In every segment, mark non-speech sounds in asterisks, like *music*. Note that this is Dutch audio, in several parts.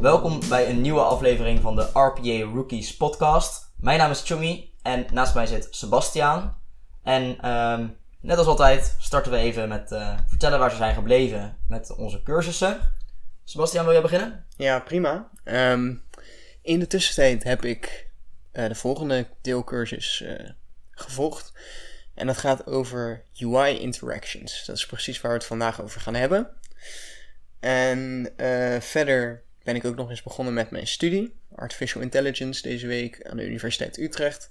Welkom bij een nieuwe aflevering van de RPA Rookies podcast. Mijn naam is Chumi en naast mij zit Sebastiaan. En ehm, net als altijd starten we even met eh, vertellen waar ze zijn gebleven met onze cursussen. Sebastiaan, wil jij beginnen? Ja, prima. Ehm, in de tussentijd heb ik eh, de volgende deelcursus eh, gevolgd. En dat gaat over UI interactions. Dat is precies waar we het vandaag over gaan hebben. En verder ben ik ook nog eens begonnen met mijn studie, Artificial Intelligence, deze week aan de Universiteit Utrecht.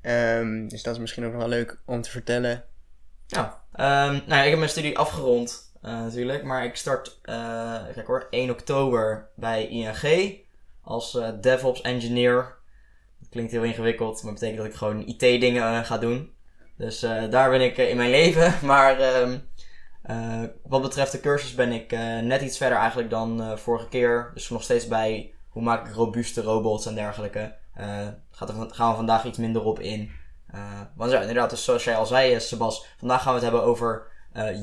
Ehm, dus dat is misschien ook nog wel leuk om te vertellen. Ehm, nou ja, ik heb mijn studie afgerond eh, natuurlijk, maar ik start, kijk hoor, 1 oktober bij ING als eh, DevOps engineer. Klinkt heel ingewikkeld, maar betekent dat ik gewoon IT-dingen eh, ga doen. Dus daar ben ik in mijn leven, *laughs* maar ehm, eh, wat betreft de cursus ben ik eh, net iets verder eigenlijk dan eh, vorige keer. Dus nog steeds bij hoe maak ik robuuste robots en dergelijke. Gaat gaan we vandaag iets minder op in. Want inderdaad, dus zoals jij al zei, Sebas, vandaag gaan we het hebben over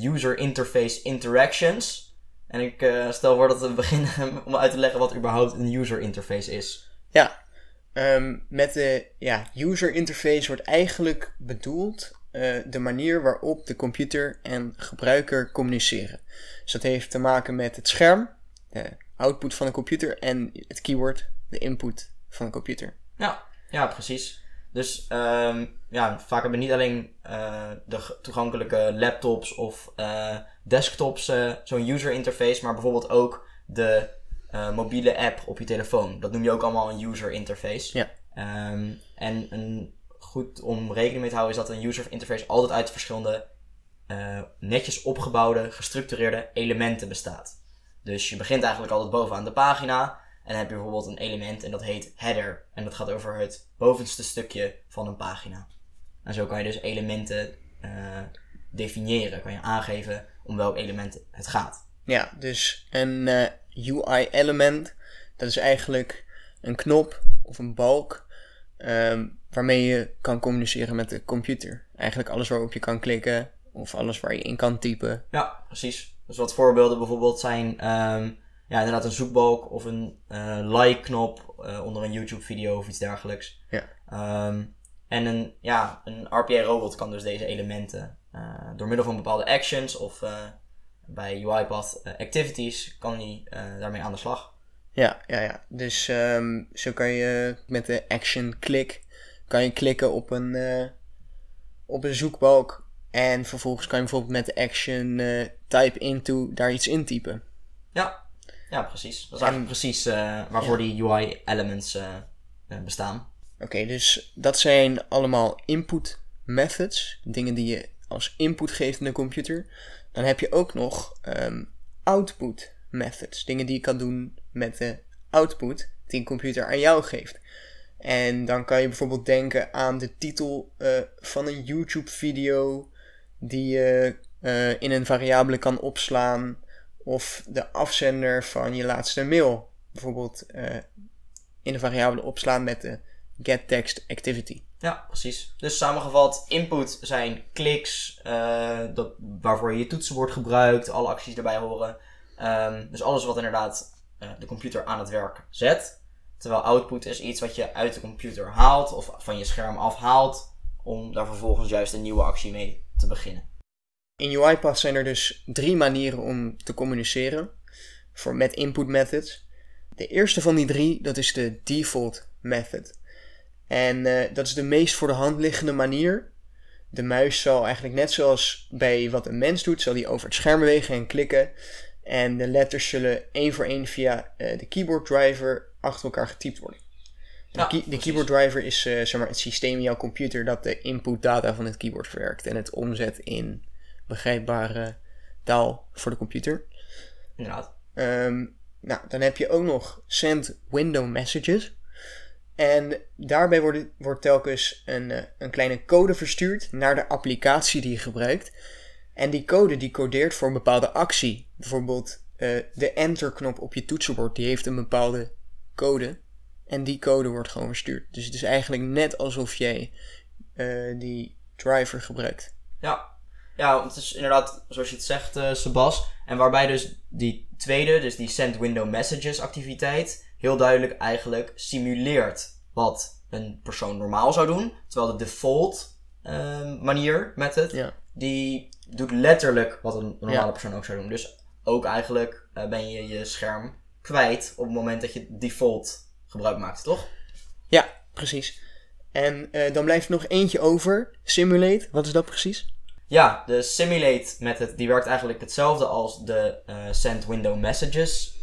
user interface interactions. En ik stel voor dat we *laughs* beginnen om uit te leggen wat überhaupt een user interface is. Ja, ehm, met de ja, user interface wordt eigenlijk bedoeld eh, de manier waarop de computer en gebruiker communiceren. Dus dat heeft te maken met het scherm, de output van de computer en het keyboard, de input van de computer. Ja, ja precies. Dus ehm, ja, vaak hebben niet alleen eh, de toegankelijke laptops of eh, desktops zo'n user interface, maar bijvoorbeeld ook de mobiele app op je telefoon. Dat noem je ook allemaal een user interface. Ja. Ehm, en een goed om rekening mee te houden is dat een user interface altijd uit verschillende eh, netjes opgebouwde, gestructureerde elementen bestaat. Dus je begint eigenlijk altijd bovenaan de pagina. En dan heb je bijvoorbeeld een element en dat heet header. En dat gaat over het bovenste stukje van een pagina. En zo kan je dus elementen eh, definiëren. Kan je aangeven om welk element het gaat. Ja, dus een eh, UI-element, dat is eigenlijk een knop of een balk ehm, waarmee je kan communiceren met de computer. Eigenlijk alles waarop je kan klikken of alles waar je in kan typen. Ja, precies. Dus wat voorbeelden bijvoorbeeld zijn... ehm, ja, inderdaad een zoekbalk of een eh, like-knop eh, onder een YouTube-video of iets dergelijks. Ja. Ehm, en een, ja, een RPA-robot kan dus deze elementen eh, door middel van bepaalde actions of bij UiPath activities kan die daarmee aan de slag. Ja, ja, ja. Dus ehm, zo kan je met de action click kan je klikken op een, eh, op een zoekbalk. En vervolgens kan je bijvoorbeeld met de action eh, type into daar iets intypen. Ja, ja precies. Dat is eigenlijk precies eh, waarvoor die UI-elements eh, eh, bestaan. Oké, dus dat zijn allemaal input methods. Dingen die je als input geeft in de computer. Dan heb je ook nog ehm, output methods. Dingen die je kan doen met de output die een computer aan jou geeft. En dan kan je bijvoorbeeld denken aan de titel eh, van een YouTube-video die je eh, in een variabele kan opslaan. Of de afzender van je laatste mail. Bijvoorbeeld eh, in een variabele opslaan met de getTextActivity. Ja, precies. Dus samengevat, input zijn kliks, dat, waarvoor je je toetsenbord gebruikt, alle acties erbij horen. Ehm, dus alles wat inderdaad eh, de computer aan het werk zet. Terwijl output is iets wat je uit de computer haalt of van je scherm afhaalt, om daar vervolgens juist een nieuwe actie mee te beginnen. In UiPath zijn er dus drie manieren om te communiceren voor met input methods. De eerste van die drie, dat is de default method. En eh, dat is de meest voor de hand liggende manier. De muis zal eigenlijk net zoals bij wat een mens doet, zal die over het scherm bewegen en klikken. En de letters zullen één voor één via eh, de keyboard driver achter elkaar getypt worden. De, key- keyboard driver is eh, zeg maar, het systeem in jouw computer dat de input data van het keyboard verwerkt en het omzet in begrijpbare taal voor de computer. Inderdaad. Ehm, nou, dan heb je ook nog send window messages. En daarbij wordt, wordt telkens een, eh, een kleine code verstuurd naar de applicatie die je gebruikt. En die code die codeert voor een bepaalde actie. Bijvoorbeeld eh, de enter-knop op je toetsenbord, die heeft een bepaalde code. En die code wordt gewoon verstuurd. Dus het is eigenlijk net alsof jij eh, die driver gebruikt. Ja. Ja, het is inderdaad, zoals je het zegt, eh, Sebas. En waarbij dus die tweede, dus die send window messages activiteit, heel duidelijk eigenlijk simuleert wat een persoon normaal zou doen. Terwijl de default ehm, manier, method, Ja. Die doet letterlijk wat een normale Ja. persoon ook zou doen. Dus ook eigenlijk eh, ben je je scherm kwijt op het moment dat je default gebruik maakt, toch? Ja, precies. En eh, dan blijft er nog eentje over. Simulate, wat is dat precies? Ja, de simulate method die werkt eigenlijk hetzelfde als de eh, send window messages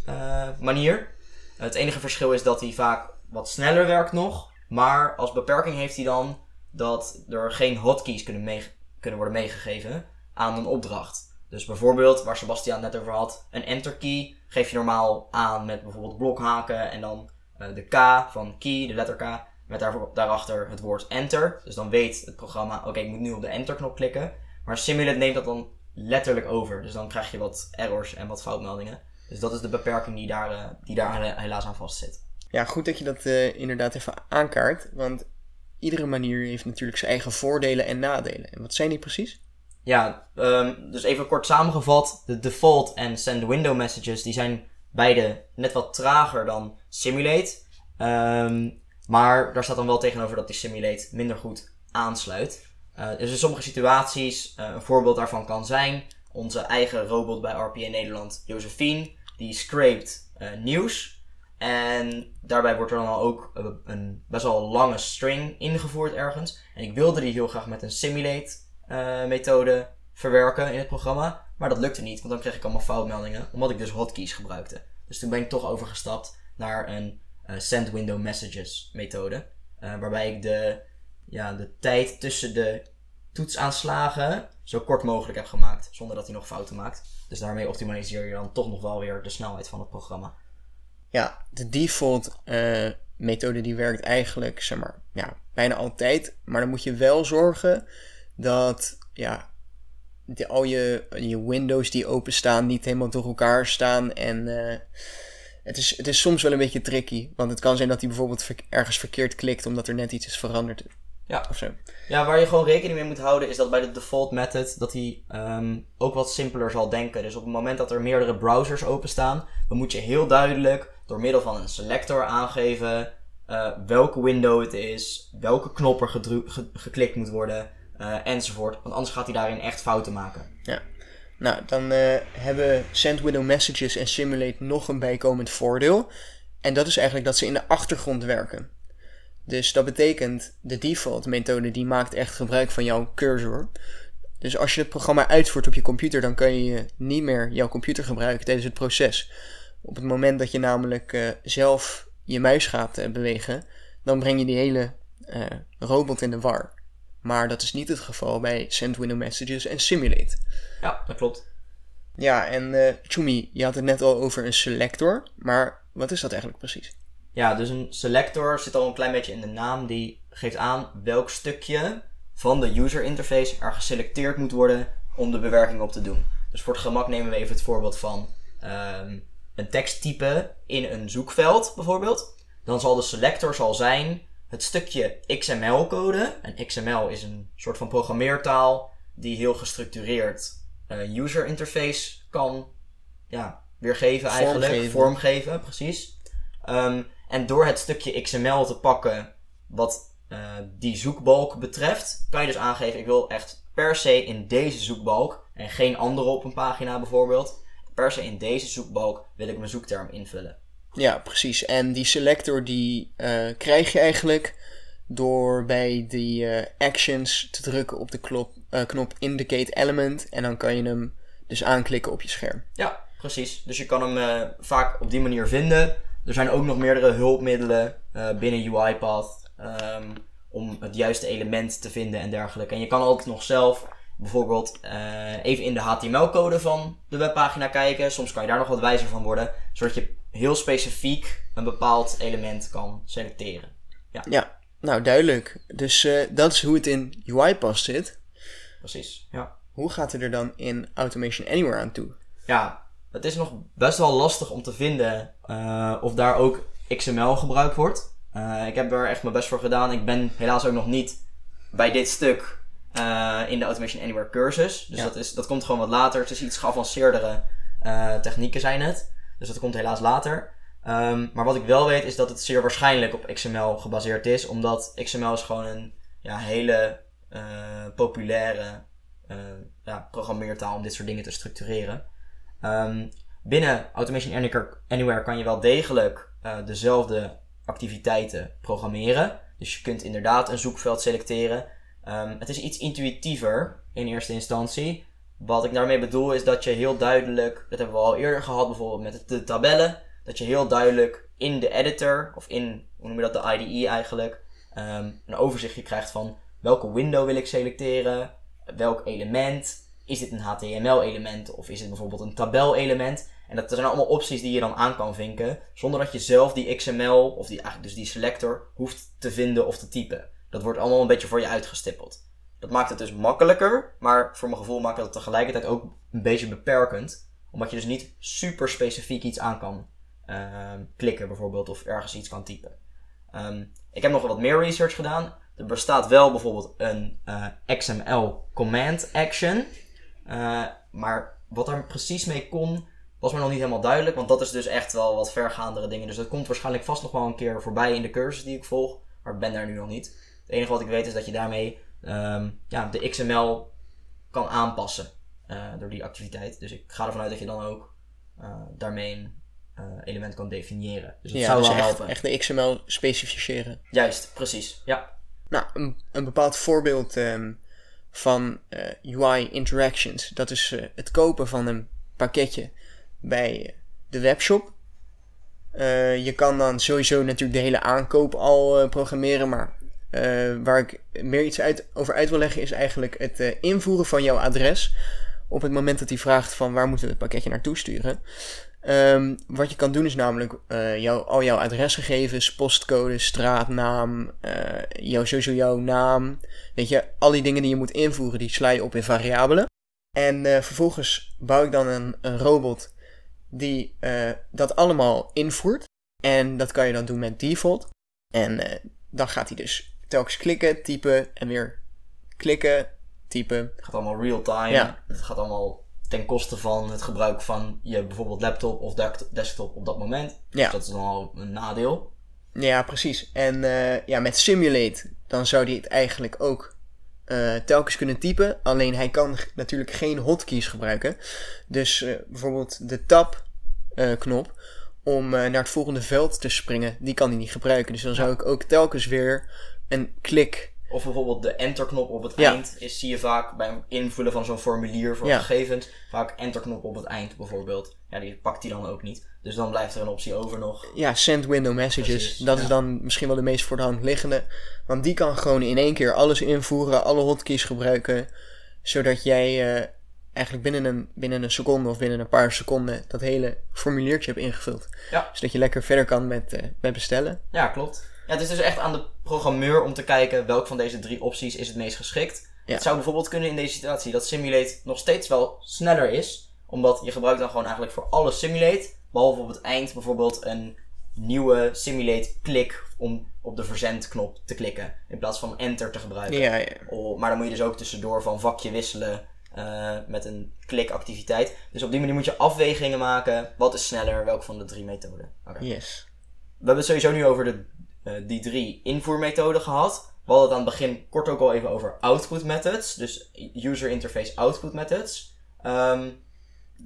manier. Het enige verschil is dat hij vaak wat sneller werkt nog. Maar als beperking heeft hij dan dat er geen hotkeys kunnen, mee, kunnen worden meegegeven aan een opdracht. Dus bijvoorbeeld, waar Sebastian net over had, een enter key geef je normaal aan met bijvoorbeeld blokhaken en dan eh, de K van key, de letter K, met daar, daarachter het woord enter. Dus dan weet het programma, oké, ik moet nu op de enter knop klikken. Maar Simulate neemt dat dan letterlijk over. Dus dan krijg je wat errors en wat foutmeldingen. Dus dat is de beperking die daar, eh, die daar hela- helaas aan vastzit. Ja, goed dat je dat eh, inderdaad even aankaart. Want iedere manier heeft natuurlijk zijn eigen voordelen en nadelen. En wat zijn die precies? Ja, ehm, dus even kort samengevat. De default en send window messages die zijn beide net wat trager dan Simulate. Ehm, maar daar staat dan wel tegenover dat die Simulate minder goed aansluit. Eh, dus in sommige situaties, eh, een voorbeeld daarvan kan zijn, onze eigen robot bij RPA Nederland, Josephine, die scrapt eh, nieuws. En daarbij wordt er dan ook eh, een best wel lange string ingevoerd ergens. En ik wilde die heel graag met een simulate eh, methode verwerken in het programma. Maar dat lukte niet, want dan kreeg ik allemaal foutmeldingen, omdat ik dus hotkeys gebruikte. Dus toen ben ik toch overgestapt naar een eh, send window messages methode. waarbij ik de, ja, de tijd tussen de toetsaanslagen zo kort mogelijk heb gemaakt, zonder dat hij nog fouten maakt. Dus daarmee optimaliseer je dan toch nog wel weer de snelheid van het programma. Ja, de default eh, methode die werkt eigenlijk, zeg maar, ja, bijna altijd. Maar dan moet je wel zorgen dat, ja, de, al je, je windows die openstaan niet helemaal door elkaar staan. En eh, het, is, het is soms wel een beetje tricky. Want het kan zijn dat hij bijvoorbeeld ver- ergens verkeerd klikt omdat er net iets is veranderd. Ja. Of zo. Ja, waar je gewoon rekening mee moet houden is dat bij de default method dat hij ehm, ook wat simpeler zal denken. Dus op het moment dat er meerdere browsers openstaan, dan moet je heel duidelijk door middel van een selector aangeven eh, welke window het is, welke knop er geklikt moet worden eh, enzovoort. Want anders gaat hij daarin echt fouten maken. Nou, dan eh, hebben Send Window Messages en Simulate nog een bijkomend voordeel. En dat is eigenlijk dat ze in de achtergrond werken. Dus dat betekent, de default methode die maakt echt gebruik van jouw cursor. Dus als je het programma uitvoert op je computer, dan kan je niet meer jouw computer gebruiken tijdens het proces. Op het moment dat je namelijk eh, zelf je muis gaat bewegen, dan breng je die hele eh, robot in de war. Maar dat is niet het geval bij Send Window Messages en Simulate. Ja, dat klopt. Ja, en eh Chumi, je had het net al over een selector, maar wat is dat eigenlijk precies? Ja, dus een selector zit al een klein beetje in de naam. Die geeft aan welk stukje van de user interface er geselecteerd moet worden om de bewerking op te doen. Dus voor het gemak nemen we even het voorbeeld van ehm, een teksttype in een zoekveld bijvoorbeeld. Dan zal de selector zal zijn het stukje XML-code. En XML is een soort van programmeertaal die heel gestructureerd eh, user interface kan ja, weergeven eigenlijk. Vormgeven. Vormgeven, precies. Ehm, en door het stukje XML te pakken wat eh, die zoekbalk betreft, kan je dus aangeven: ik wil echt per se in deze zoekbalk en geen andere op een pagina bijvoorbeeld. Per se in deze zoekbalk wil ik mijn zoekterm invullen. Ja, precies. En die selector die eh, krijg je eigenlijk door bij die eh, actions te drukken op de klop, eh, knop Indicate Element. En dan kan je hem dus aanklikken op je scherm. Ja, precies. Dus je kan hem vaak op die manier vinden. Er zijn ook nog meerdere hulpmiddelen binnen UiPath ehm, om het juiste element te vinden en dergelijke. En je kan ook nog zelf bijvoorbeeld eh, even in de HTML-code van de webpagina kijken. Soms kan je daar nog wat wijzer van worden, zodat je heel specifiek een bepaald element kan selecteren. Ja, nou duidelijk. Dus eh, dat is hoe het in UiPath zit. Precies. Ja. Hoe gaat het er dan in Automation Anywhere aan toe? ja, het is nog best wel lastig om te vinden eh, of daar ook XML gebruikt wordt. Ik heb er echt mijn best voor gedaan. Ik ben helaas ook nog niet bij dit stuk eh, in de Automation Anywhere cursus. Dus Ja. dat, is, dat komt gewoon wat later. Het is iets geavanceerdere eh, technieken zijn het. Dus dat komt helaas later. Ehm, maar wat ik wel weet is dat het zeer waarschijnlijk op XML gebaseerd is. Omdat XML is gewoon een ja, hele eh, populaire ja, programmeertaal om dit soort dingen te structureren. Ehm, binnen Automation Anywhere- kan je wel degelijk dezelfde activiteiten programmeren. Dus je kunt inderdaad een zoekveld selecteren. Ehm, het is iets intuïtiever in eerste instantie. Wat ik daarmee bedoel is dat je heel duidelijk, dat hebben we al eerder gehad bijvoorbeeld met de tabellen, dat je heel duidelijk in de editor, of in, hoe noem je dat, de IDE eigenlijk, ehm, een overzichtje krijgt van welke window wil ik selecteren, welk element, is dit een HTML element of is het bijvoorbeeld een tabel-element. En dat zijn allemaal opties die je dan aan kan vinken, zonder dat je zelf die XML, of die, eigenlijk dus die selector, hoeft te vinden of te typen. Dat wordt allemaal een beetje voor je uitgestippeld. Dat maakt het dus makkelijker, maar voor mijn gevoel maakt het tegelijkertijd ook een beetje beperkend. Omdat je dus niet super specifiek iets aan kan ehm, klikken bijvoorbeeld, of ergens iets kan typen. Ehm, ik heb nog wat meer research gedaan. Er bestaat wel bijvoorbeeld een eh, XML command action. Eh, maar wat daar precies mee kon, was me nog niet helemaal duidelijk. Want dat is dus echt wel wat vergaandere dingen. Dus dat komt waarschijnlijk vast nog wel een keer voorbij in de cursus die ik volg. Maar ik ben daar nu nog niet. Het enige wat ik weet is dat je daarmee ehm, ja, de XML kan aanpassen eh, door die activiteit. Dus ik ga ervan uit dat je dan ook eh, daarmee een eh, element kan definiëren. Dus dat ja, zou dus wel echt, helpen. echt de XML specificeren. Juist, precies. Ja. Nou, een, een bepaald voorbeeld ehm, van UI interactions, dat is het kopen van een pakketje bij de webshop. Je kan dan sowieso natuurlijk de hele aankoop al programmeren, maar waar ik meer iets uit, over uit wil leggen is eigenlijk het eh, invoeren van jouw adres. Op het moment dat hij vraagt van waar moeten we het pakketje naartoe sturen. Ehm, wat je kan doen is namelijk eh, jouw, al jouw adresgegevens, postcode, straatnaam, eh jouw, sowieso jouw naam. Weet je, al die dingen die je moet invoeren, die sla je op in variabelen. En eh, vervolgens bouw ik dan een, een robot die eh, dat allemaal invoert. En dat kan je dan doen met default. En eh, dan gaat hij dus telkens klikken, typen en weer klikken, typen. Het gaat allemaal real time. Ja. Het gaat allemaal ten koste van het gebruik van je bijvoorbeeld laptop of desktop op dat moment. Ja. Dus dat is dan al een nadeel. Ja, precies. En eh, ja, met Simulate, dan zou hij het eigenlijk ook eh, telkens kunnen typen. Alleen hij kan natuurlijk geen hotkeys gebruiken. Dus eh, bijvoorbeeld de tab-knop om naar het volgende veld te springen, die kan hij niet gebruiken. Dus dan zou ik ook telkens weer een klik. Of bijvoorbeeld de enterknop op het Ja. eind. Is, zie je vaak bij het invullen van zo'n formulier voor Ja. gegevens. Vaak enterknop op het eind bijvoorbeeld. Ja, die pakt hij dan ook niet. Dus dan blijft er een optie over nog. Ja, send window messages. Precies, dat ja. is dan misschien wel de meest voor de hand liggende. Want die kan gewoon in één keer alles invoeren, alle hotkeys gebruiken. Zodat jij eh, eigenlijk binnen een, binnen een seconde of binnen een paar seconden dat hele formuliertje hebt ingevuld. Ja. Zodat je lekker verder kan met, eh, met bestellen. Ja, klopt. Ja, het is dus echt aan de programmeur om te kijken welk van deze drie opties is het meest geschikt. Ja. Het zou bijvoorbeeld kunnen in deze situatie dat Simulate nog steeds wel sneller is. Omdat je gebruikt dan gewoon eigenlijk voor alle Simulate. Behalve op het eind bijvoorbeeld een nieuwe Simulate klik om op de verzendknop te klikken. In plaats van enter te gebruiken. Ja, ja. Oh, maar dan moet je dus ook tussendoor van vakje wisselen eh, met een klikactiviteit. Dus op die manier moet je afwegingen maken. Wat is sneller, welke van de drie methoden? Yes. We hebben het sowieso nu over de, die drie invoermethoden gehad. We hadden het aan het begin kort ook al even over output methods. Dus user interface output methods. Ehm,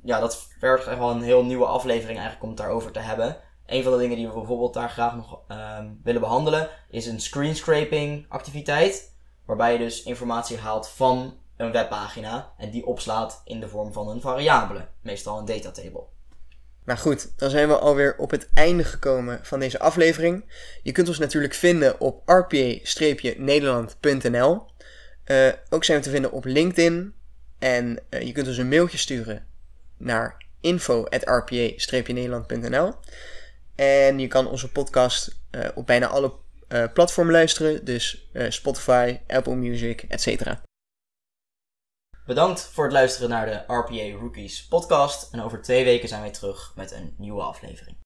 ja, dat vergt wel een heel nieuwe aflevering eigenlijk om het daarover te hebben. Een van de dingen die we bijvoorbeeld daar graag nog ehm, willen behandelen is een screen scraping activiteit. Waarbij je dus informatie haalt van een webpagina en die opslaat in de vorm van een variabele. Meestal een datatable. Nou goed, dan zijn we alweer op het einde gekomen van deze aflevering. Je kunt ons natuurlijk vinden op rpa-nederland.nl. Eh, ook zijn we te vinden op LinkedIn. En eh, je kunt ons een mailtje sturen naar info.rpa-nederland.nl. En je kan onze podcast eh, op bijna alle platformen luisteren. Dus Spotify, Apple Music, etc. Bedankt voor het luisteren naar de RPA Rookies podcast. En over twee weken zijn wij terug met een nieuwe aflevering.